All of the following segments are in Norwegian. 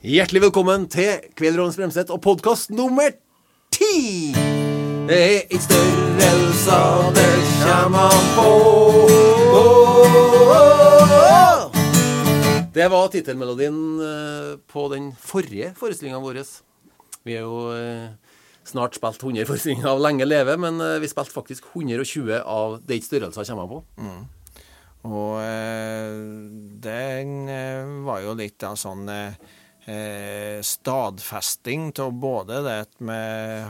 Hjertelig velkommen til Kvelerovens Bremseth og podkast nummer ti! Det er ikke størrelser det kommer an på. Det var tittelmelodien eh, på den forrige forestillinga vår. Vi er jo eh, snart spilt 100 forestillinger av Lenge leve, men eh, vi spilte faktisk 120 av Det er ikke størrelser kommer an på. Og eh, den var jo litt av sånn eh, stadfesting av både det at vi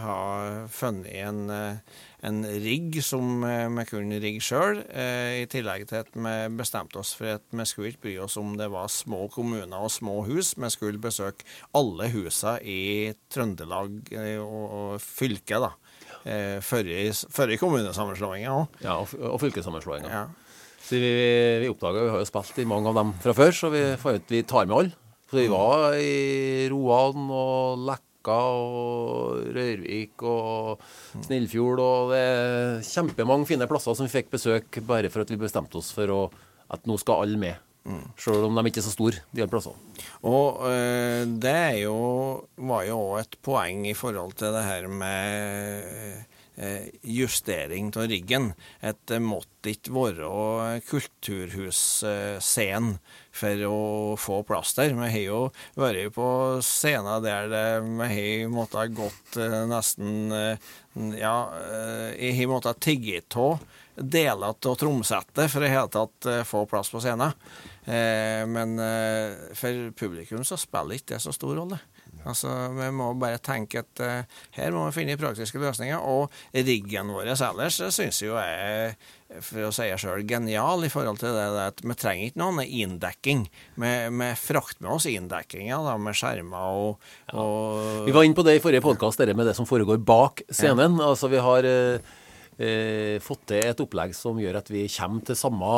har funnet en, eh, en rigg som eh, vi kunne rigge sjøl, eh, i tillegg til at vi bestemte oss for at vi skulle ikke bry oss om det var små kommuner og små hus. Vi skulle besøke alle husene i Trøndelag eh, og, og fylket, da. Eh, Før i kommunesammenslåinga òg. Ja, og, og fylkessammenslåinga. Ja. Så vi, vi oppdaga Vi har jo spilt i mange av dem fra før, så vi vi tar med alle. Så vi var i Roan og Lekka og Rørvik og Snillfjord, og det er kjempemange fine plasser som vi fikk besøk bare for at vi bestemte oss for å, at nå skal alle med. Sjøl om de ikke er så store, de alle plassene. Og øh, det jo, var jo òg et poeng i forhold til det her med justering av riggen. At det måtte ikke være kulturhusscenen for å få plass der. Vi har jo vært på scener der vi har måttet gått eh, nesten eh, Ja, eh, jeg har måttet tigge av deler av tromsettet for i hele tatt eh, få plass på scenen. Eh, men eh, for publikum så spiller ikke det så stor rolle. Altså, Vi må bare tenke at uh, her må vi finne praktiske løsninger. Og riggen vår ellers syns jeg jo er, for å si det sjøl, genial i forhold til det at vi trenger ikke noen inndekking. Vi, vi frakter med oss inndekkinga da, med skjermer og, og Vi var inne på det i forrige podkast, det med det som foregår bak scenen. Altså, vi har eh, eh, fått til et opplegg som gjør at vi kommer til samme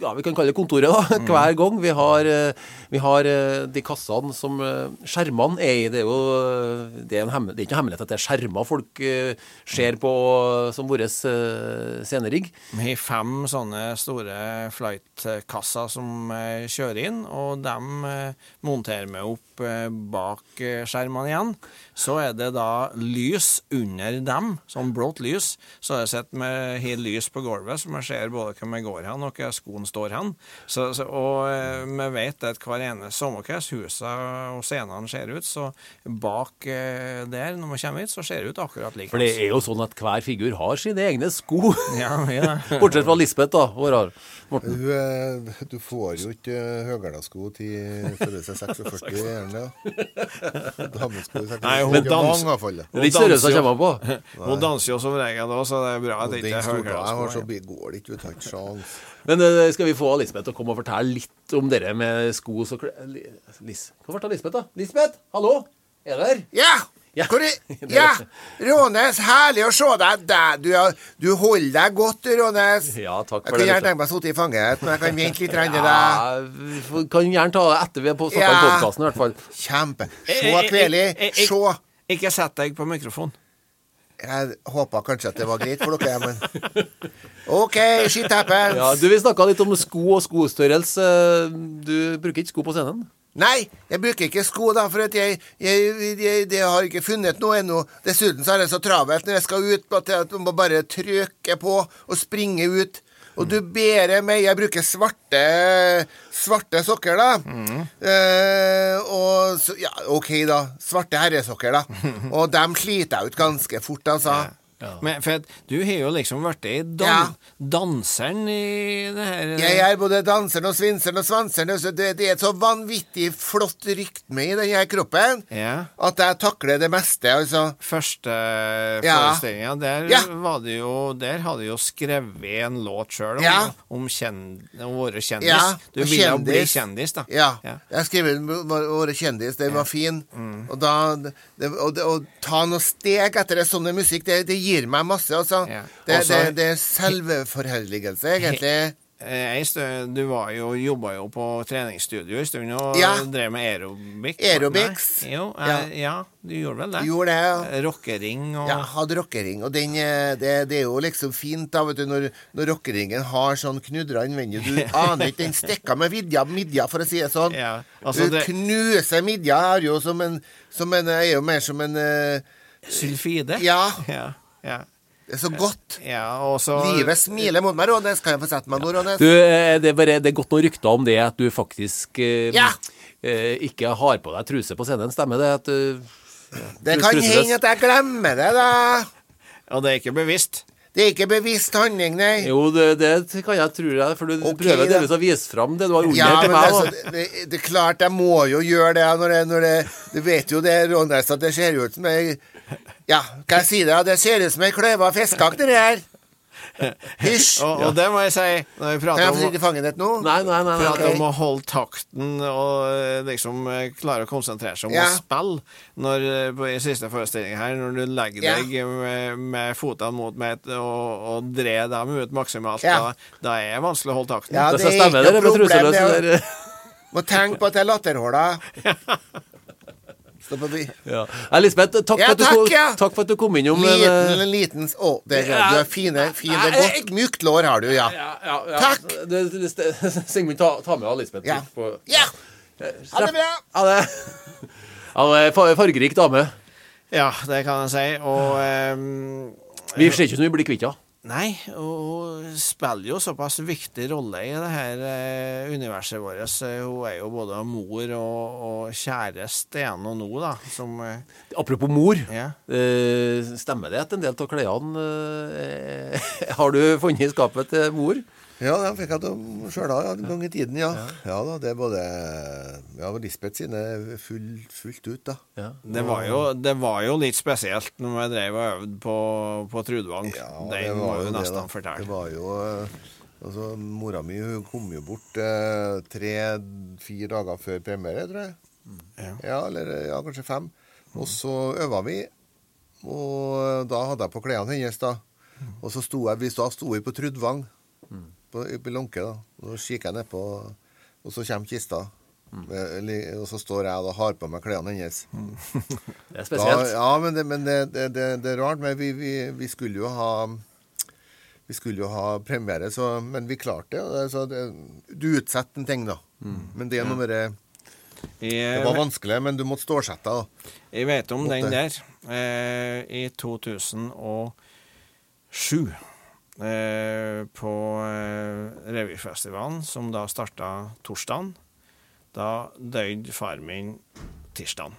ja, vi kan kalle det kontoret da, hver gang. Vi har, eh, vi har eh, de kassene som eh, skjermene er i. Det er jo det er, hemmel, det er ikke noe hemmelighet at det er skjermer folk eh, ser på som vår eh, scenerigg. Vi har fem sånne store flight-kasser som eh, kjører inn, og dem eh, monterer vi opp eh, bak eh, skjermene igjen. Så er det da lys under dem, sånn blått lys. Så har jeg sett med helt lys på gulvet, så man ser både hvor vi går hen og hvor skoen står hen. Så, så, og eh, vi vet at hver eneste hvordan husene og scenene ser ut, så bak eh, der, når man kommer hit, så ser det ut akkurat like. For det er jo sånn at hver figur har sine egne sko. Ja, ja. Bortsett fra Lisbeth, da. Hvor har. Morten. Du, eh, du får jo ikke høgælasko til størrelse 46, gjerne. Damesko i 46. Nei, hun i er kommer på. Hun danser jo som regel da, så det er bra at det ikke er stortå jeg har, så går det ikke. Du tar ikke sjans. Men eh, skal vi få Lisbeth til å komme og fortelle litt om dere med sko og klær Li- Lis. Hva ble det av Lisbeth, da? Lisbeth, hallo? Er du der? Ja! Ja. Hvor er, ja! Rånes, herlig å se deg. Der, Du, du holder deg godt, Rånes. Ja, takk Jeg for kunne det. gjerne tenkt meg å sitte i fanget, men jeg kan vente litt. Ja. Ja, vi kan gjerne ta det etter vi har på snakka Ja. om podkasten, i hvert fall. Kjempe. Eh, Se, Kveli. Se. Ikke sett deg på mikrofon. Jeg håpa kanskje at det var greit for dere, men OK, shit happens. Ja, du, Vi snakka litt om sko og skostørrelse. Du bruker ikke sko på scenen? Nei, jeg bruker ikke sko, da, for jeg, jeg, jeg, jeg har ikke funnet noe ennå. Dessuten så er det så travelt når jeg skal ut, at jeg må bare trykke på og springe ut. Og du ber meg Jeg bruker svarte Svarte sokker, da. Eh, og så, Ja, OK, da. Svarte herresokker, da. Og dem sliter jeg ut ganske fort, altså. Men for at du har jo liksom vært i dan Ja. danseren i det her Jeg er både danseren og svinseren og svanseren. Så det, det er et så vanvittig flott rytme i denne kroppen Ja. at jeg takler det meste, altså. Første Ja. forestillinga, der Ja. var det jo Der hadde du jo skrevet en låt sjøl om, Ja. om, om å være kjendis. Ja, du ville jo bli kjendis. da. Ja. Ja. Jeg skrev inn Våre kjendis, den var fin. Og da det, og det, Å ta noen steg etter det Sånn musikk, det, det gir meg masse, altså. Ja. Det, Også- det, det er selvforherligelse, egentlig. Eh, ei stund, du var jo, jobba jo på treningsstudio en stund og Ja. drev med aerobic. Aerobics. Jo, Ja. ja. ja, du gjorde vel det? Gjorde det, ja. Rockering og Ja, hadde rockering, og den, eh, det, det er jo liksom fint da, vet du, når, når rockeringen har sånn knudra innvendig. Du aner ikke, den stikker med vidja, midja, for å si det sånn. Ja, altså du det- knuser midja, er jo som en, som en Er jo mer som en eh, Sylfide? Ja. ja. Ja. Det er så godt. Ja, og så Livet smiler mot meg, Rånes. Kan jeg få sette meg nå, Rånes? Du, eh, det er, bare, det er godt noen rykter om det at du faktisk eh, Ja. eh, ikke har på deg truse på scenen. Stemmer det? At, eh, Det kan hende at jeg glemmer det, da. Og det er ikke bevisst? Det er ikke bevisst handling, nei. jo, det, det kan jeg tro deg, for du okay, prøver delvis å vise fram det du har under Ja, meg. altså, det, det, det er klart jeg må jo gjøre det når det, når det Du vet jo det, Rånes, at det ser ut som ei Ja, kan jeg si det? Det ser ut som ei kløyva fiskeakt, det her. Hysj. Og, og det må jeg si, når vi Kan prater jeg få om sitte i fanget ditt nå? Nei, nei, nei. nei. Prater Ok. om å holde takten og eh, liksom eh, klare å konsentrere seg om Ja. å spille. Når, eh, på i siste forestilling her, når du legger Ja. deg med, med fotene mot meg og, og drer dem ut maksimalt, Ja. da, da er det vanskelig å holde takten. Ja, det er ikke noe problem, det er-. Må tenke på at det er latterhåla. Stå på by. Ja. Lisbeth, takk, Ja, for at du takk, kom, ja. takk for at du kom innom. Liten, eh, liten Å, det er, Ja. du er fine, fin. Det Nei, godt, mykt lår har du, ja. ja, ja, ja. Takk. Det- det- det- Sigmund, ta, ta med Elisabeth Lisbeth. Ja. På, Ja! Ha det bra! Ha det ja, det er fargerik dame. Ja, det kan jeg si. Og um, Vi ser ikke ut som vi blir kvitt henne. Nei, hun spiller jo såpass viktig rolle i det her eh, universet vårt. Hun er jo både mor og, og kjæreste igjen og nå, da, som eh, Apropos mor. Ja. Eh, stemmer det at en del av klærne har du funnet i skapet til mor? Ja, den fikk jeg til sjøl ja, en gang i tiden, ja. Ja da, det er både Ja, Lisbeth sine full, fullt ut, da. Ja. Det var, jo, det var jo litt spesielt når vi drev og øvde på, på Trudvang. Ja, det må jo det, nesten fortelle. Det fortelle. var jo eh, Altså, mora mi hun kom jo bort eh, tre-fire dager før premiere, tror jeg. Ja. Ja, eller ja, kanskje fem. Og så øva vi, og da hadde jeg på klærne hennes, da. Og så sto jeg, vi da sto vi på Trudvang, på, på lunke, da. Og så kikker jeg nedpå, og så kommer kista. Mm. Og så står jeg og har på meg klærne hennes. Det er Da, spesielt. ja, men, det, men det, det, det, er rart. Men vi, vi, vi skulle jo ha Vi skulle jo ha premiere, så, men vi klarte og det. Du utsetter en ting, da. Men det er noe med det Det var vanskelig, men du måtte stålsette. deg. jeg vet om den Måtte. der. Eh, I 2007, eh, på eh, revyfestivalen, som da starta torsdagen, da døde far min tirsdagen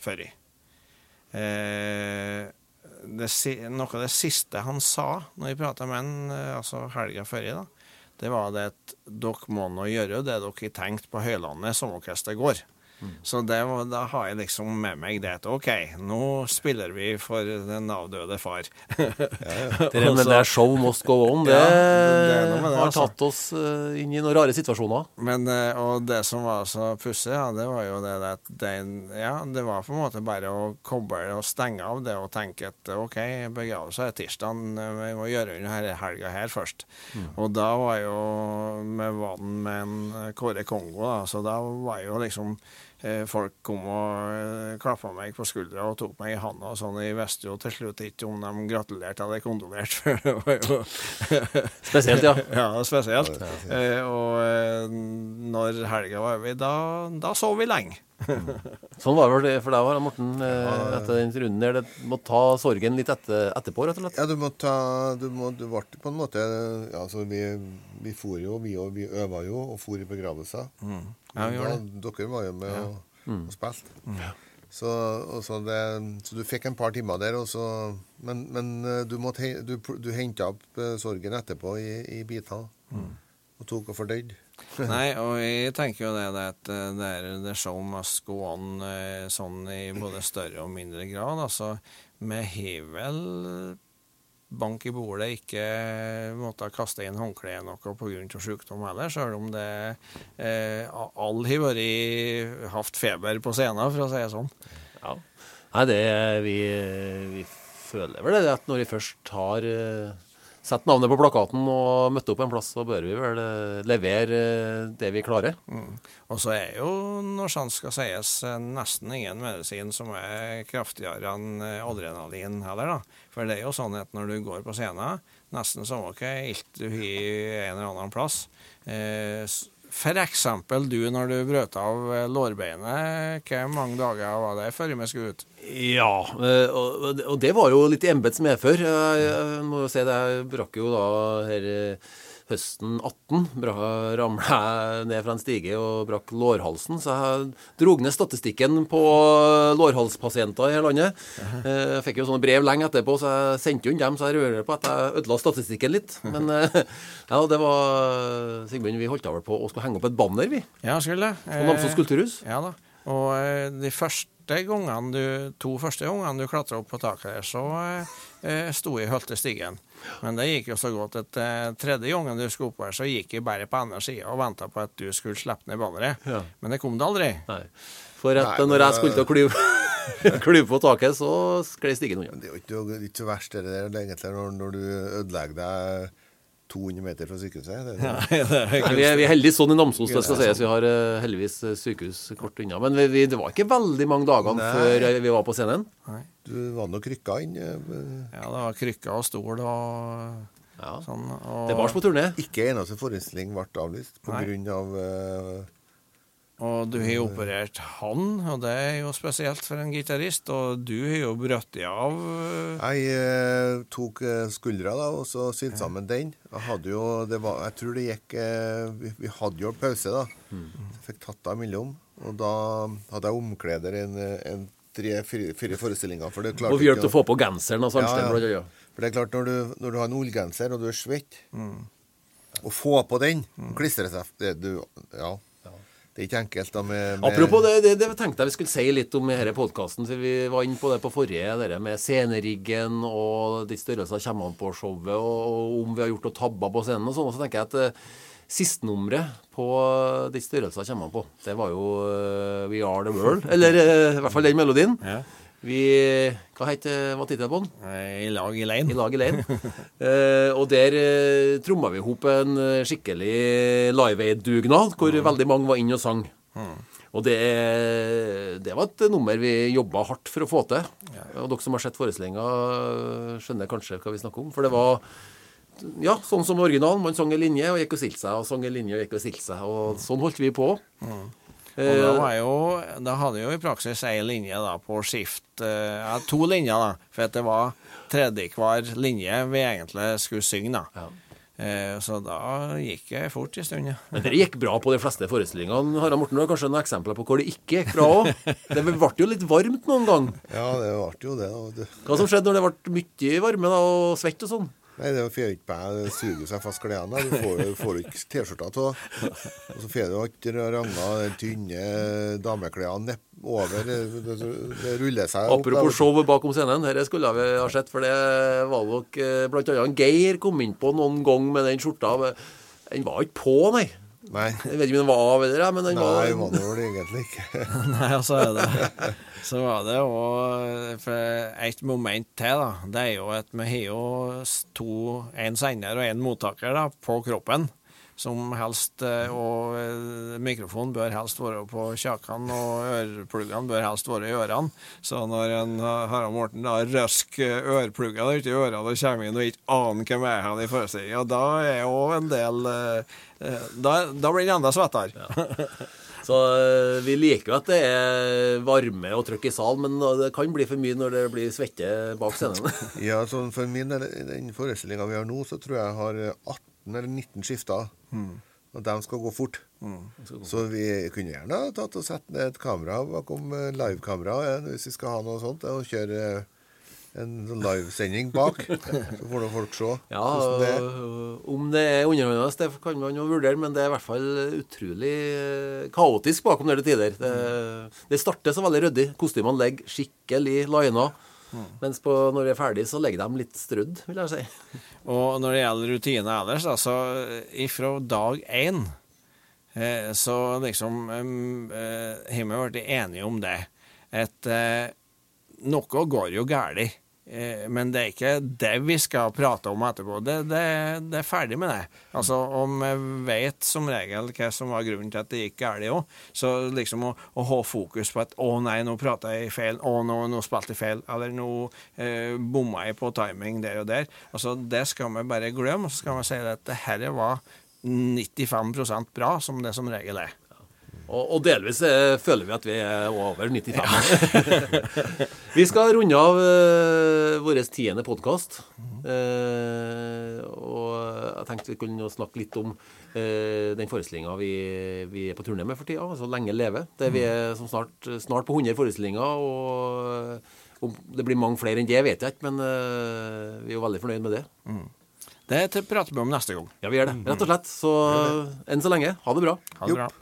før i. Eh, noe av det siste han sa når jeg prata med han, eh, altså helga før da, det var det at dere må nå gjøre det dere har tenkt på Høylandet sommerorkester hvordan det. Så det da har jeg liksom med meg det at OK, nå spiller vi for den avdøde far. Det med det show must go on, det, Ja, det er det, har altså. tatt oss eh, inn i noen rare situasjoner. Men, eh, og det som var så pussig, ja, det var jo det at den, ja, det var på en måte bare å koble og stenge av det og tenke at OK, begravelse er tirsdag, vi må gjøre unna denne helga her først. Og da var jo med vann med en eh, Kåre Kongo, da, så da var jo liksom Folk kom og eh, klappa meg på skuldra og tok meg i handa og sånn. Jeg visste jo til slutt ikke om de gratulerte eller kondolerte, Spesielt, ja. ja, spesielt. Ja, og eh, når helga var over, da, da sov vi lenge. Sånn var det for deg, òg, Morten, eh, etter den runden der. Det må ta sorgen litt etter, etterpå, rett og slett. Ja, du må ta Du, må, du ble på en måte ja, altså vi, vi for jo, vi, òg. vi øva jo og for i begravelser. Ja, vi gjorde Da- Dere var jo med og, og spilte. Så, og så, det, så du fikk en par timer der, og så, men, men eh, du, måtte, du, du henta opp eh, sorgen etterpå i, i biter. Og tok og fordøyde. Nei, og jeg tenker jo det, det at eh, det er the show must go on eh, sånn i både større og mindre grad. Altså, vi har vel bank i bordet ikke måtte kaste inn håndkle i noe pga. sykdom heller, selv om det eh, alle har vært hatt feber på scenen, for å si det sånn. Ja. Nei, det vi, vi føler vel det at når vi først har sette navnet på plakaten og møtte opp en plass, så bør vi vel eh, levere eh, det vi klarer. Og så er jo, når sant skal sies, eh, nesten ingen medisin som er kraftigere enn adrenalin heller, da. For det er jo sånn at når du går på scenen, nesten samme hva ilt du har en eller annen plass eh, s- For eksempel du når du brøt av eh, lårbeinet, hvor mange dager var det før vi skulle ut? Ja, eh, og, det var jo litt i embets medfør. Jeg må jo si det, jeg brakk jo da her eh, høsten 18. bra- Ramla jeg ned fra en stige og brakk lårhalsen. Så jeg drog ned statistikken på lårhalspasienter i hele landet. Eh, Jeg fikk jo sånne brev lenge etterpå, så jeg sendte jo inn dem, så jeg rører på at jeg ødela statistikken litt. Men eh, ja, det var Sigmund, vi holdt vel på å skulle henge opp et banner, vi. Ja, skulle det. På Namsos kulturhus. Ja da. Og eh, de første gangene du, to første gangene du klatra opp på taket der, så eh, eh, sto jeg og holdt i stigen. Men det gikk jo så godt at eh, tredje gangen du skulle opp her, så gikk jeg bare på andre sida og venta på at du skulle slippe ned banneret. Ja. Men det kom det aldri. Nei. For at Nei, når jeg skulle til å klyve, klyve på taket, så sklei stigen unna. Det er jo ikke så verst det der egentlig når, når du ødelegger deg 200 meter fra sykehuset. Det, det er Nei, ikke- vi, er, vi er heldigvis sånn i Namsos, det skal sies. Vi har eh, heldigvis eh, sykehus kort unna. Men vi, vi, det var ikke veldig mange dagene Nei. før eh, vi var på scenen. Nei. du var nok krykka inn. Ja, det var krykka og stol og Ja. sånn. Og, Det var på turné. Ikke eneste forestilling ble avlyst pga. Av, uh, og du har jo operert han, og det er jo spesielt for en gitarist. Og du har jo brutt av eh, Jeg eh, tok eh, skuldra da, og så sydde sammen den. Jeg hadde jo, det var, jeg tror det gikk eh, vi, vi hadde jo pause, da. Mm. Jeg fikk tatt av imellom. Og da hadde jeg omkleder en, en tre-fire fire forestillinger. For det klarte Og vi hjalp til å få på genseren og sånn. Ja, ja. For det er klart, når du, når du har en ullgenser og du er svett, Mm. å få på den, klistre seg det, du, ja. Det er ikke enkelt da med, med Apropos det, det, det tenkte jeg vi skulle si litt om i denne podkasten. Vi var inne på det på forrige, det med sceneriggen og de størrelsene kommer an på showet, og, og om vi har gjort noen tabber på scenen og sånn. Og så tenker jeg at eh, sistnummeret på de størrelsene kommer an på, det var jo uh, We Are The World. Eller uh, i hvert fall den melodien. Ja. Vi Hva heter hva tittelen på den? eh, I lag i I lag i lein. Eh, og der eh, tromma vi i hop en eh, skikkelig Live Aid-dugnad, hvor veldig mange var inne og sang. Og det, det var et nummer vi jobba hardt for å få til. Og dere som har sett forestillinga, skjønner kanskje hva vi snakker om. For det var ja, sånn som originalen. Man sang en linje og gikk og stilte seg, og sang en linje og gikk og stilte seg. Og sånn holdt vi på. Og da, var jo, da hadde jo i praksis ei linje da på skift eh, Ja, to linjer, da. For at det var tredje hver linje vi egentlig skulle synge, da. Ja. Eh, så da gikk jeg fort en stund, ja. Men det gikk bra på de fleste forestillingene. Harald Morten du har kanskje noen eksempler på hvor det ikke gikk bra òg? Det ble jo litt varmt noen gang. Ja, det ble jo det. Det, Hva som skjedde når det ble mye varme da, og svett og sånn? Nei, det får ikke meg suger seg fast klærne. Du får, får ikke T-skjorta av. Og så får du ikke ranga de tynne dameklærne over. Det, det, det ruller seg opp. Apropos showet show bakom scenen, dette skulle vi ha sett, for det var nok bl.a. blant annet Geir kom inn på noen gang med den skjorta. Den var ikke på, nei. Nei, Jeg vet ikke om den var av eller men den nei, var var det vel egentlig ikke. Nei, og så er det Så var det òg et moment til, da. Det er jo at vi har jo to, en sender og en mottaker da, på kroppen. Som helst, eh, og eh, mikrofonen bør helst være på kjakene, og ørepluggene bør helst være i ørene. Så når en eh, Harald Morten da røsker ørepluggene uti ørene og kommer inn og ikke aner hvem er han i forestillinga, da er jo en del Da, da blir han enda svettere. Så eh, vi liker jo at det er varme og trøkk i salen, men det kan bli for mye når det blir svette bak scenen. Ja, sånn for min del, i den forestillinga vi har nå, så tror jeg jeg har 18 eller 19 skifter. Og de skal gå fort. Så vi kunne gjerne tatt og sett ned et kamera bakom eh, livekamera hvis vi skal ha noe sånt, og kjøre eh, en sånn livesending bak. Så får nå folk se Ja, det er. Om det er underholdende, det kan man jo vurdere, men det er i hvert fall utrolig eh, kaotisk bakom der til tider. Det, det starter så veldig ryddig. Kostymene ligger skikkelig lina. Mens på, når vi er ferdig, så legger de litt strudd, vil jeg si. Og når det gjelder rutiner ellers, da, så ifra dag én eh, så liksom eh, har vi blitt enige om det. At eh, noe går jo galt men det er ikke det vi skal prate om etterpå. Det, det, det er ferdig med det. Altså, Om vi vet som regel hva som var grunnen til at det gikk galt òg, så liksom å, å, ha fokus på at 'å nei, nå prata jeg feil', 'å nå, nå spilte jeg feil', eller 'nå eh, bomma jeg på timing der og der', altså det skal vi bare glemme. Og Så skal vi si at det dette var 95% bra, som det som regel er. Og, og delvis eh, føler vi at vi er over 95. Ja. vi skal runde av uh, vår tiende podkast. Uh, og jeg tenkte vi kunne snakke litt om uh, den forestillinga vi, vi, er på turné med for tida, altså Lenge leve. Der vi er som snart, snart på 100 forestillinger. og Om det blir mange flere enn det, vet jeg ikke, men uh, vi er jo veldig fornøyd med det. Mm. Det prater vi om neste gang. Ja, vi gjør det. Rett og slett. Så enn så lenge, ha det bra. Ha det bra.